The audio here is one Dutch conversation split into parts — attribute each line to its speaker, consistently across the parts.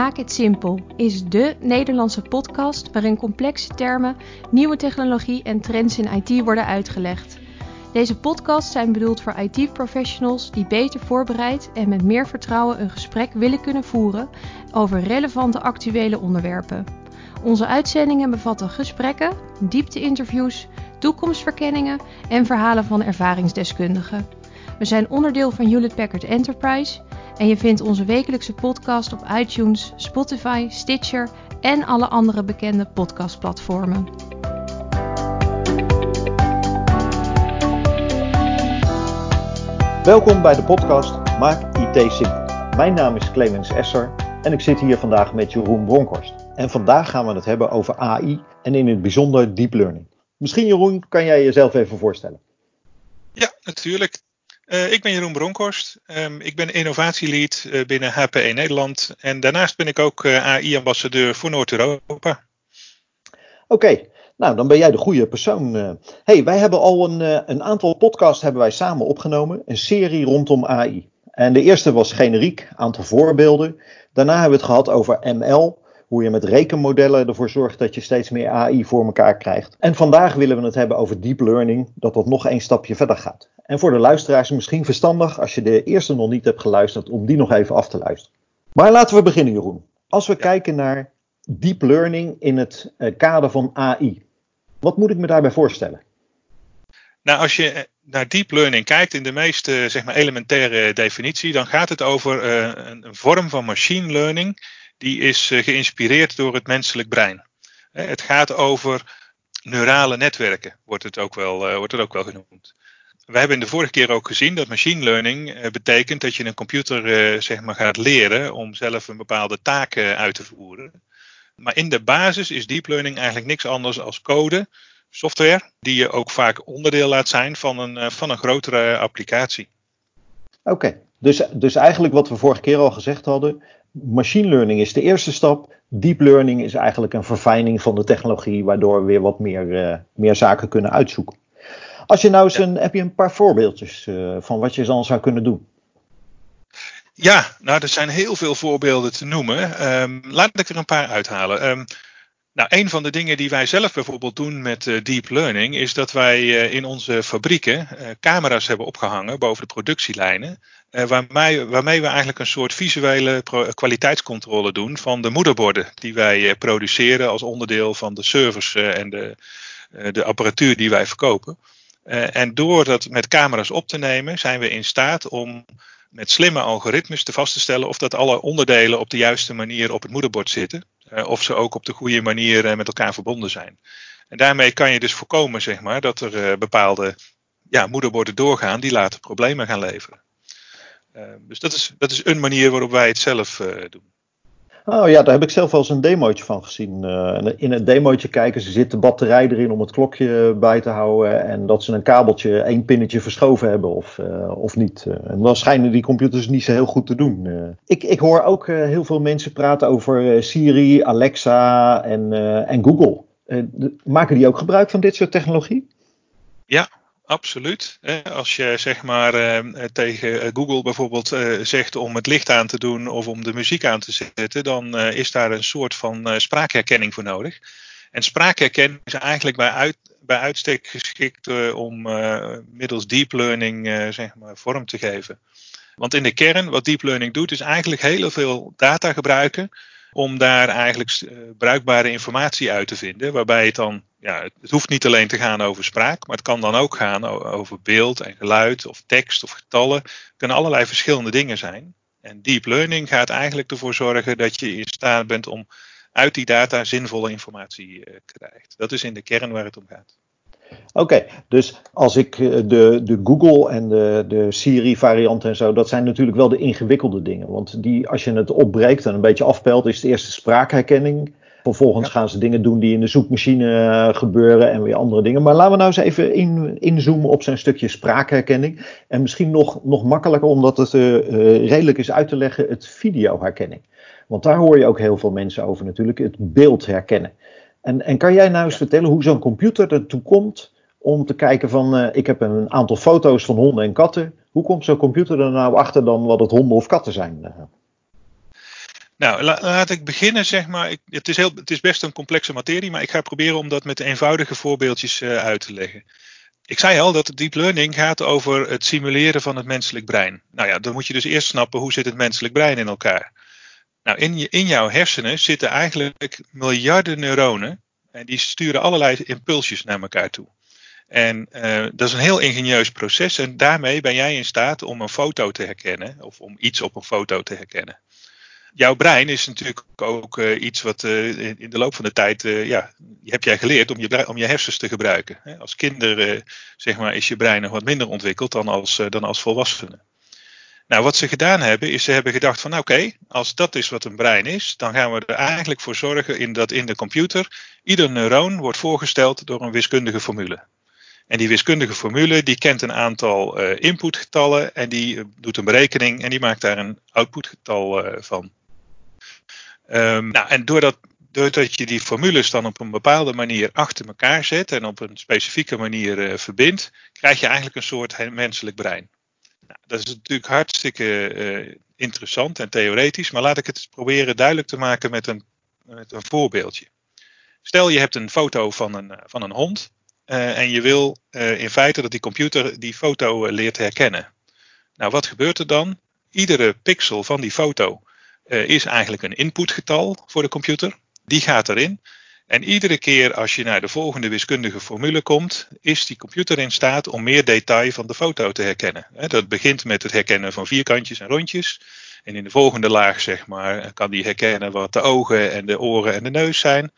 Speaker 1: Maak het simpel is de Nederlandse podcast waarin complexe termen, nieuwe technologie en trends in IT worden uitgelegd. Deze podcasts zijn bedoeld voor IT-professionals die beter voorbereid en met meer vertrouwen een gesprek willen kunnen voeren over relevante actuele onderwerpen. Onze uitzendingen bevatten gesprekken, diepte-interviews, toekomstverkenningen en verhalen van ervaringsdeskundigen. We zijn onderdeel van Hewlett Packard Enterprise en je vindt onze wekelijkse podcast op iTunes, Spotify, Stitcher en alle andere bekende podcastplatformen.
Speaker 2: Welkom bij de podcast Maak IT Simpel. Mijn naam is Clemens Esser en ik zit hier vandaag met Jeroen Bronkhorst. En vandaag gaan we het hebben over AI en in het bijzonder deep learning. Misschien Jeroen, kan jij jezelf even voorstellen?
Speaker 3: Ja, natuurlijk. Uh, ik ben Jeroen Bronkhorst. Um, ik ben innovatielead uh, binnen HPE Nederland. En daarnaast ben ik ook uh, AI-ambassadeur voor Noord-Europa.
Speaker 2: Oké, nou dan ben jij de goede persoon. hey, wij hebben al een, een aantal podcasts hebben wij samen opgenomen. Een serie rondom AI. En de eerste was generiek, aantal voorbeelden. Daarna hebben we het gehad over ML. Hoe je met rekenmodellen ervoor zorgt dat je steeds meer AI voor elkaar krijgt. En vandaag willen we het hebben over deep learning, dat dat nog één stapje verder gaat. En voor de luisteraars misschien verstandig, als je de eerste nog niet hebt geluisterd, om die nog even af te luisteren. Maar laten we beginnen, Jeroen. Als we kijken naar deep learning in het uh, kader van AI, wat moet ik me daarbij voorstellen?
Speaker 3: Nou, als je naar deep learning kijkt in de meest zeg maar, elementaire definitie, dan gaat het over uh, een, een, vorm van machine learning die is uh, geïnspireerd door het menselijk brein. het gaat over neurale netwerken, wordt het ook wel, wordt het ook wel genoemd we hebben in de vorige keer ook gezien dat machine learning betekent dat je een computer zeg maar gaat leren om zelf een bepaalde taak uit te voeren. Maar in de basis is deep learning eigenlijk niks anders als code, software, die je ook vaak onderdeel laat zijn van een, van een grotere applicatie.
Speaker 2: Oké, dus, dus eigenlijk wat we vorige keer al gezegd hadden, machine learning is de eerste stap. Deep learning is eigenlijk een verfijning van de technologie, waardoor we weer wat meer, meer zaken kunnen uitzoeken. Als je nou eens een, heb je een paar voorbeeldjes uh, van wat je dan zou kunnen doen?
Speaker 3: Ja, nou er zijn heel veel voorbeelden te noemen. Um, laat ik er een paar uithalen. Um, nou, een van de dingen die wij zelf bijvoorbeeld doen met uh, deep learning is dat wij uh, in onze fabrieken uh, camera's hebben opgehangen boven de productielijnen, waarmee, waarmee we eigenlijk een soort visuele kwaliteitscontrole doen van de moederborden die wij produceren als onderdeel van de servers en de, de apparatuur die wij verkopen. En door dat met camera's op te nemen, zijn we in staat om met slimme algoritmes te vast te stellen of dat alle onderdelen op de juiste manier op het moederbord zitten. Uh, of ze ook op de goede manier uh, met elkaar verbonden zijn. En daarmee kan je dus voorkomen, zeg maar, dat er bepaalde ja, moederborden doorgaan die later problemen gaan leveren. dus dat is, dat is een manier waarop wij het zelf doen.
Speaker 2: Oh ja, daar heb ik zelf wel eens een demootje van gezien. Uh, in het demootje kijken ze zit de batterij erin om het klokje bij te houden. En dat ze een kabeltje, één pinnetje verschoven hebben of, uh, of niet. Uh, en dan schijnen die computers niet zo heel goed te doen. ik, ik hoor ook heel veel mensen praten over Siri, Alexa en, en Google. maken die ook gebruik van dit soort technologie?
Speaker 3: Ja, Absoluut. Als je zeg maar eh, tegen eh, Google bijvoorbeeld eh, zegt om het licht aan te doen of om de muziek aan te zetten, dan is daar een soort van spraakherkenning voor nodig. En spraakherkenning is eigenlijk bij, uit, bij uitstek geschikt om middels deep learning zeg maar vorm te geven. Want in de kern, wat deep learning doet, is eigenlijk heel veel data gebruiken om daar eigenlijk bruikbare informatie uit te vinden. Waarbij het dan ja, het hoeft niet alleen te gaan over spraak, maar het kan dan ook gaan over beeld en geluid of tekst of getallen. Het kunnen allerlei verschillende dingen zijn. En deep learning gaat eigenlijk ervoor zorgen dat je in staat bent om uit die data zinvolle informatie te uh, krijgt. Dat is in de kern waar het om gaat.
Speaker 2: Oké, dus als ik eh, de, de Google en de, de Siri variant en zo, dat zijn natuurlijk wel de ingewikkelde dingen. Want die, als je het opbreekt en een beetje afpelt, is de eerste spraakherkenning. Vervolgens gaan ze dingen doen die in de zoekmachine eh, gebeuren en weer andere dingen. Maar laten we nou eens even in, inzoomen op zijn stukje spraakherkenning. En misschien nog, nog makkelijker, omdat het uh, redelijk is uit te leggen, het videoherkenning. Want daar hoor je ook heel veel mensen over natuurlijk, het beeld herkennen. En, en kan jij nou eens vertellen hoe zo'n computer ertoe komt om te kijken van, uh, ik heb een aantal foto's van honden en katten. Hoe komt zo'n computer er nou achter dan wat het honden of katten zijn?
Speaker 3: Nou, laat ik beginnen, zeg maar. Ik, het, is heel, het is best een complexe materie, maar ik ga proberen om dat met eenvoudige voorbeeldjes uh, uit te leggen. Ik zei al dat deep learning gaat over het simuleren van het menselijk brein. Nou ja, dan moet je dus eerst snappen hoe zit het menselijk brein in elkaar. Nou, in, je, in jouw hersenen zitten eigenlijk miljarden neuronen en die sturen allerlei impulsjes naar elkaar toe. En uh, dat is een heel ingenieus proces en daarmee ben jij in staat om een foto te herkennen of om iets op een foto te herkennen jouw brein is natuurlijk ook uh, iets wat uh, in de loop van de tijd, ja, heb jij geleerd om je, om je hersens te gebruiken. Als kinder, zeg maar, is je brein nog wat minder ontwikkeld dan als, dan als volwassene. Nou, wat ze gedaan hebben, is ze hebben gedacht van, oké, okay, als dat is wat een brein is, dan gaan we er eigenlijk voor zorgen in dat in de computer ieder neuron wordt voorgesteld door een wiskundige formule. En die wiskundige formule die kent een aantal uh, inputgetallen en die doet een berekening en die maakt daar een outputgetal uh, van. Um, nou, en doordat, doordat je die formules dan op een bepaalde manier achter elkaar zet en op een specifieke manier verbindt, krijg je eigenlijk een soort menselijk brein. Nou, dat is natuurlijk hartstikke uh, interessant en theoretisch, maar laat ik het proberen duidelijk te maken met een, met een voorbeeldje. Stel je hebt een foto van een, van een hond uh, en je wil in feite dat die computer die foto leert herkennen. Nou, wat gebeurt er dan? Iedere pixel van die foto is eigenlijk een inputgetal voor de computer. Die gaat erin. En iedere keer als je naar de volgende wiskundige formule komt, is die computer in staat om meer detail van de foto te herkennen. Dat begint met het herkennen van vierkantjes en rondjes. En in de volgende laag, zeg maar, kan die herkennen wat de ogen en de oren en de neus zijn.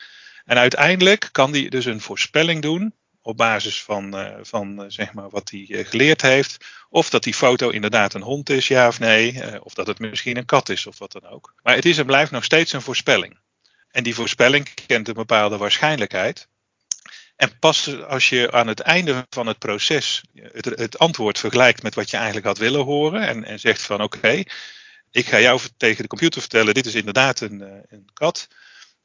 Speaker 3: En uiteindelijk kan die dus een voorspelling doen op basis van, uh, van uh, zeg maar wat hij uh, geleerd heeft. Of dat die foto inderdaad een hond is, ja of nee. of dat het misschien een kat is of wat dan ook. Maar het is en blijft nog steeds een voorspelling. En die voorspelling kent een bepaalde waarschijnlijkheid. En pas als je aan het einde van het proces het, het antwoord vergelijkt met wat je eigenlijk had willen horen. En, en zegt van oké, ik ga jou tegen de computer vertellen, dit is inderdaad een, een kat.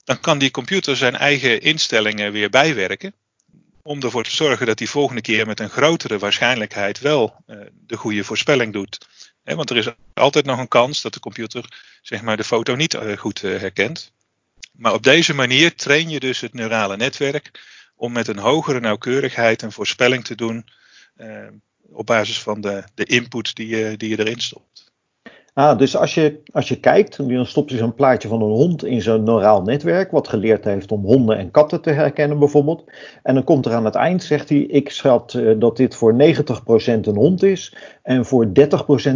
Speaker 3: Dan kan die computer zijn eigen instellingen weer bijwerken om ervoor te zorgen dat hij volgende keer met een grotere waarschijnlijkheid wel uh, de goede voorspelling doet. Want er is altijd nog een kans dat de computer zeg maar, de foto niet uh, goed herkent. Maar op deze manier train je dus het neurale netwerk om met een hogere nauwkeurigheid een voorspelling te doen op basis van de, de input die je, die je erin stopt.
Speaker 2: Ah, dus als je, als je kijkt, dan stopt je zo'n plaatje van een hond in zo'n neuraal netwerk, wat geleerd heeft om honden en katten te herkennen bijvoorbeeld. En dan komt er aan het eind, zegt hij, ik schat uh, dat dit voor 90% een hond is en voor 30%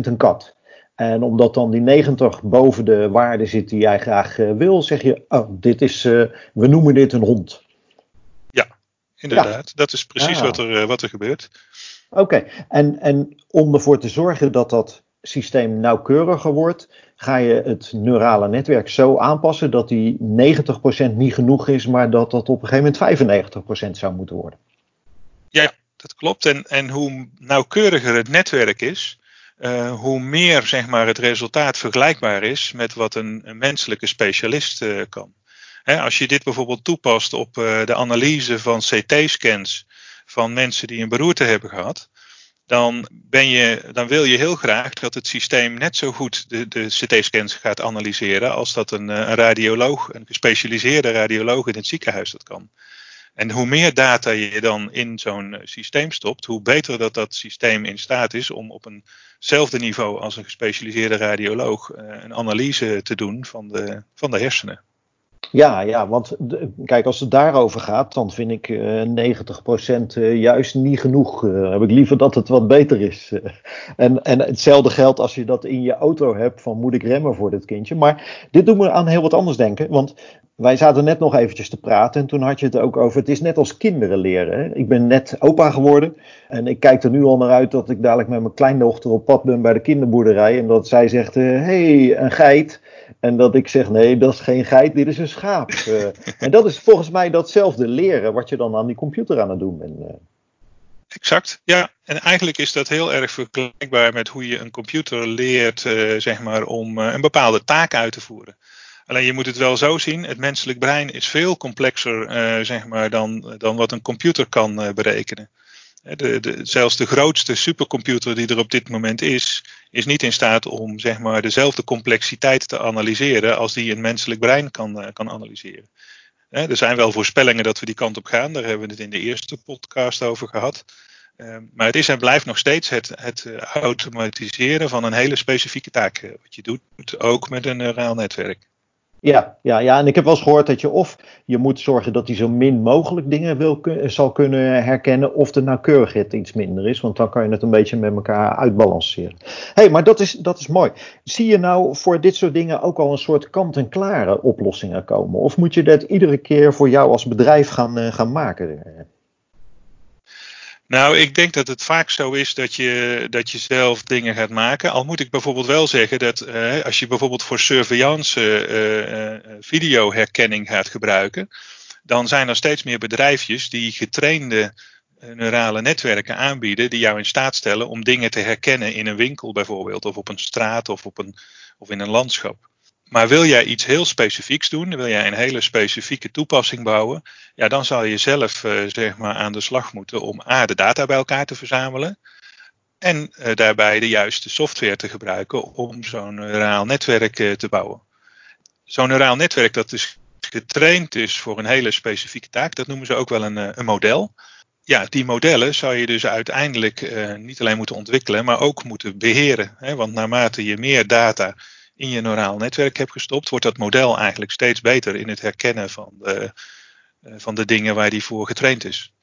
Speaker 2: een kat. En omdat dan die 90 boven de waarde zit die jij graag uh, wil, zeg je, oh, dit is, uh, we noemen dit een hond.
Speaker 3: Ja, inderdaad. Ja. Dat is precies ah. wat, er, wat er gebeurt.
Speaker 2: Oké, okay. en, en om ervoor te zorgen dat dat systeem nauwkeuriger wordt, ga je het neurale netwerk zo aanpassen dat die 90% niet genoeg is, maar dat dat op een gegeven moment 95% zou moeten worden.
Speaker 3: Ja, dat klopt. En, en hoe nauwkeuriger het netwerk is, uh, hoe meer zeg maar, het resultaat vergelijkbaar is met wat een, een menselijke specialist uh, kan. He, als je dit bijvoorbeeld toepast op uh, de analyse van CT-scans van mensen die een beroerte hebben gehad, dan, ben je, dan wil je heel graag dat het systeem net zo goed de, de CT-scans gaat analyseren als dat een, eh, een radioloog, een gespecialiseerde radioloog in het ziekenhuis dat kan. En hoe meer data je dan in zo'n eh, systeem stopt, hoe beter dat dat systeem in staat is om op eenzelfde niveau als een gespecialiseerde radioloog uh, een analyse te doen van de, van de hersenen.
Speaker 2: Ja, ja, want kijk, als het daarover gaat, dan vind ik uh, 90% uh, juist niet genoeg. Heb ik liever dat het wat beter is. en, en hetzelfde geldt als je dat in je auto hebt, van moet ik remmen voor dit kindje. Maar dit doet me aan heel wat anders denken, want wij zaten net nog eventjes te praten en toen had je het ook over, het is net als kinderen leren. Hè? Ik ben net opa geworden en ik kijk er nu al naar uit dat ik dadelijk met mijn kleindochter op pad ben bij de kinderboerderij en dat zij zegt, hé, hey, een geit. En dat ik zeg, nee, dat is geen geit, dit is een schaap. uh, en dat is volgens mij datzelfde leren wat je dan aan die computer aan het doen bent. Uh.
Speaker 3: Exact, ja. En eigenlijk is dat heel erg vergelijkbaar met hoe je een computer leert, zeg maar, om een bepaalde taak uit te voeren. Alleen je moet het wel zo zien, het menselijk brein is veel complexer, zeg maar, dan, dan wat een computer kan berekenen. De, de, zelfs de grootste supercomputer die er op dit moment is, is niet in staat om zeg maar, dezelfde complexiteit te analyseren als die een menselijk brein kan, kan analyseren. Er zijn wel voorspellingen dat we die kant op gaan, daar hebben we het in de eerste podcast over gehad. Maar het is en blijft nog steeds het, het eh, automatiseren van een hele specifieke taak. Eh, wat je doet, ook met een neuraal netwerk.
Speaker 2: Ja, ja, ja, en ik heb wel eens gehoord dat je of je moet zorgen dat hij zo min mogelijk dingen wil, zal kunnen herkennen, of de nauwkeurigheid iets minder is, want dan kan je het een beetje met elkaar uitbalanceren. Hey, maar dat is, dat is mooi. Zie je nou voor dit soort dingen ook al een soort kant-en-klare oplossingen komen? Of moet je dat iedere keer voor jou als bedrijf gaan, uh, gaan maken?
Speaker 3: Nou, ik denk dat het vaak zo is dat je, dat je zelf dingen gaat maken. Al moet ik bijvoorbeeld wel zeggen dat uh, als je bijvoorbeeld voor surveillance uh, uh, videoherkenning gaat gebruiken, dan zijn er steeds meer bedrijfjes die getrainde neurale netwerken aanbieden die jou in staat stellen om dingen te herkennen in een winkel bijvoorbeeld, of op een straat of, op een, of in een landschap. Maar wil jij iets heel specifieks doen, wil jij een hele specifieke toepassing bouwen, ja, dan zal je zelf uh, zeg maar aan de slag moeten om A, de data bij elkaar te verzamelen en uh, daarbij de juiste software te gebruiken om zo'n neuraal netwerk uh, te bouwen. Zo'n neuraal netwerk dat dus getraind is voor een hele specifieke taak, dat noemen ze ook wel een, een model. Ja, die modellen zou je dus uiteindelijk niet alleen moeten ontwikkelen, maar ook moeten beheren. Hè? Want naarmate je meer data in je neuraal netwerk hebt gestopt, wordt dat model eigenlijk steeds beter in het herkennen van de, eh, van de dingen waar die voor getraind is.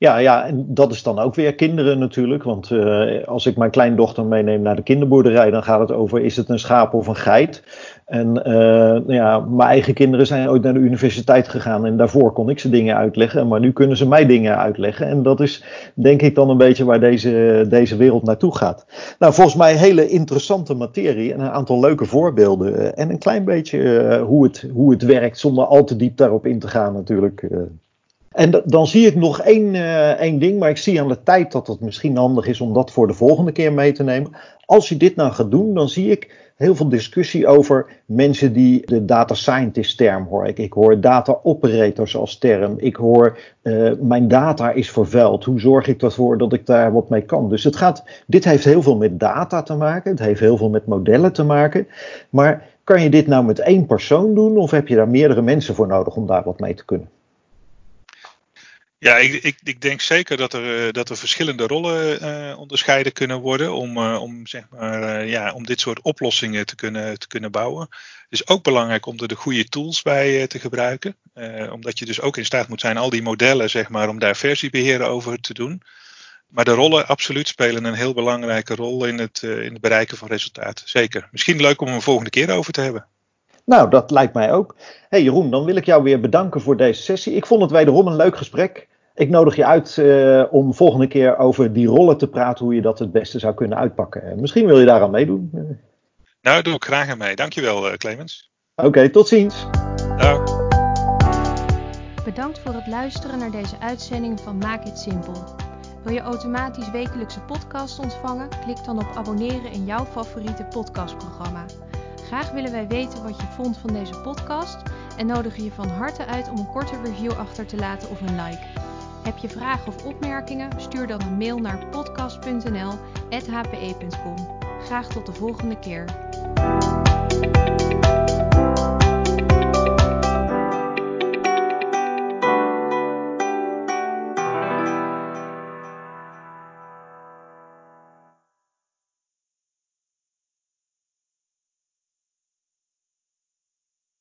Speaker 2: Ja, ja, en dat is dan ook weer kinderen natuurlijk. Want uh, als ik mijn kleindochter meeneem naar de kinderboerderij, dan gaat het over: is het een schaap of een geit? En uh, nou ja, mijn eigen kinderen zijn ooit naar de universiteit gegaan en daarvoor kon ik ze dingen uitleggen, maar nu kunnen ze mij dingen uitleggen. En dat is denk ik dan een beetje waar deze, deze wereld naartoe gaat. Nou, volgens mij hele interessante materie en een aantal leuke voorbeelden. En een klein beetje hoe, het, hoe het werkt, zonder al te diep daarop in te gaan natuurlijk. En dan zie ik nog één, uh, één ding, maar ik zie aan de tijd dat het misschien handig is om dat voor de volgende keer mee te nemen. Als je dit nou gaat doen, dan zie ik heel veel discussie over mensen die de data scientist term hoor. Ik, ik hoor data operators als term. Ik hoor uh, mijn data is vervuild. Hoe zorg ik ervoor dat ik daar wat mee kan? Dus het gaat, dit heeft heel veel met data te maken. Het heeft heel veel met modellen te maken. Maar kan je dit nou met één persoon doen of heb je daar meerdere mensen voor nodig om daar wat mee te kunnen?
Speaker 3: Ja, ik, ik, ik, denk zeker dat er, eh, dat er verschillende rollen uh, onderscheiden kunnen worden om, uh, om, zeg maar, ja, om dit soort oplossingen te kunnen, te kunnen bouwen. Het is ook belangrijk om er de goede tools bij te gebruiken. omdat je dus ook in staat moet zijn al die modellen, zeg maar, om daar versiebeheer over te doen. Maar de rollen absoluut spelen een heel belangrijke rol in het, in het bereiken van resultaten. Zeker. Misschien leuk om een volgende keer over te hebben.
Speaker 2: Nou, dat lijkt mij ook. hey Jeroen, dan wil ik jou weer bedanken voor deze sessie. Ik vond het wederom een leuk gesprek. Ik nodig je uit uh, om volgende keer over die rollen te praten, hoe je dat het beste zou kunnen uitpakken. Misschien wil je daaraan meedoen.
Speaker 3: Nou, doe ik graag aan mee. Dankjewel, uh, Clemens.
Speaker 2: Oké, okay, tot ziens.
Speaker 3: Dag.
Speaker 1: Bedankt voor het luisteren naar deze uitzending van Maak het Simpel. Wil je automatisch wekelijkse podcast ontvangen? Klik dan op abonneren in jouw favoriete podcastprogramma. Graag willen wij weten wat je vond van deze podcast en nodigen je van harte uit om een korte review achter te laten of een like. Heb je vragen of opmerkingen? Stuur dan een mail naar podcast.nl@hpe.com. Graag tot de volgende keer.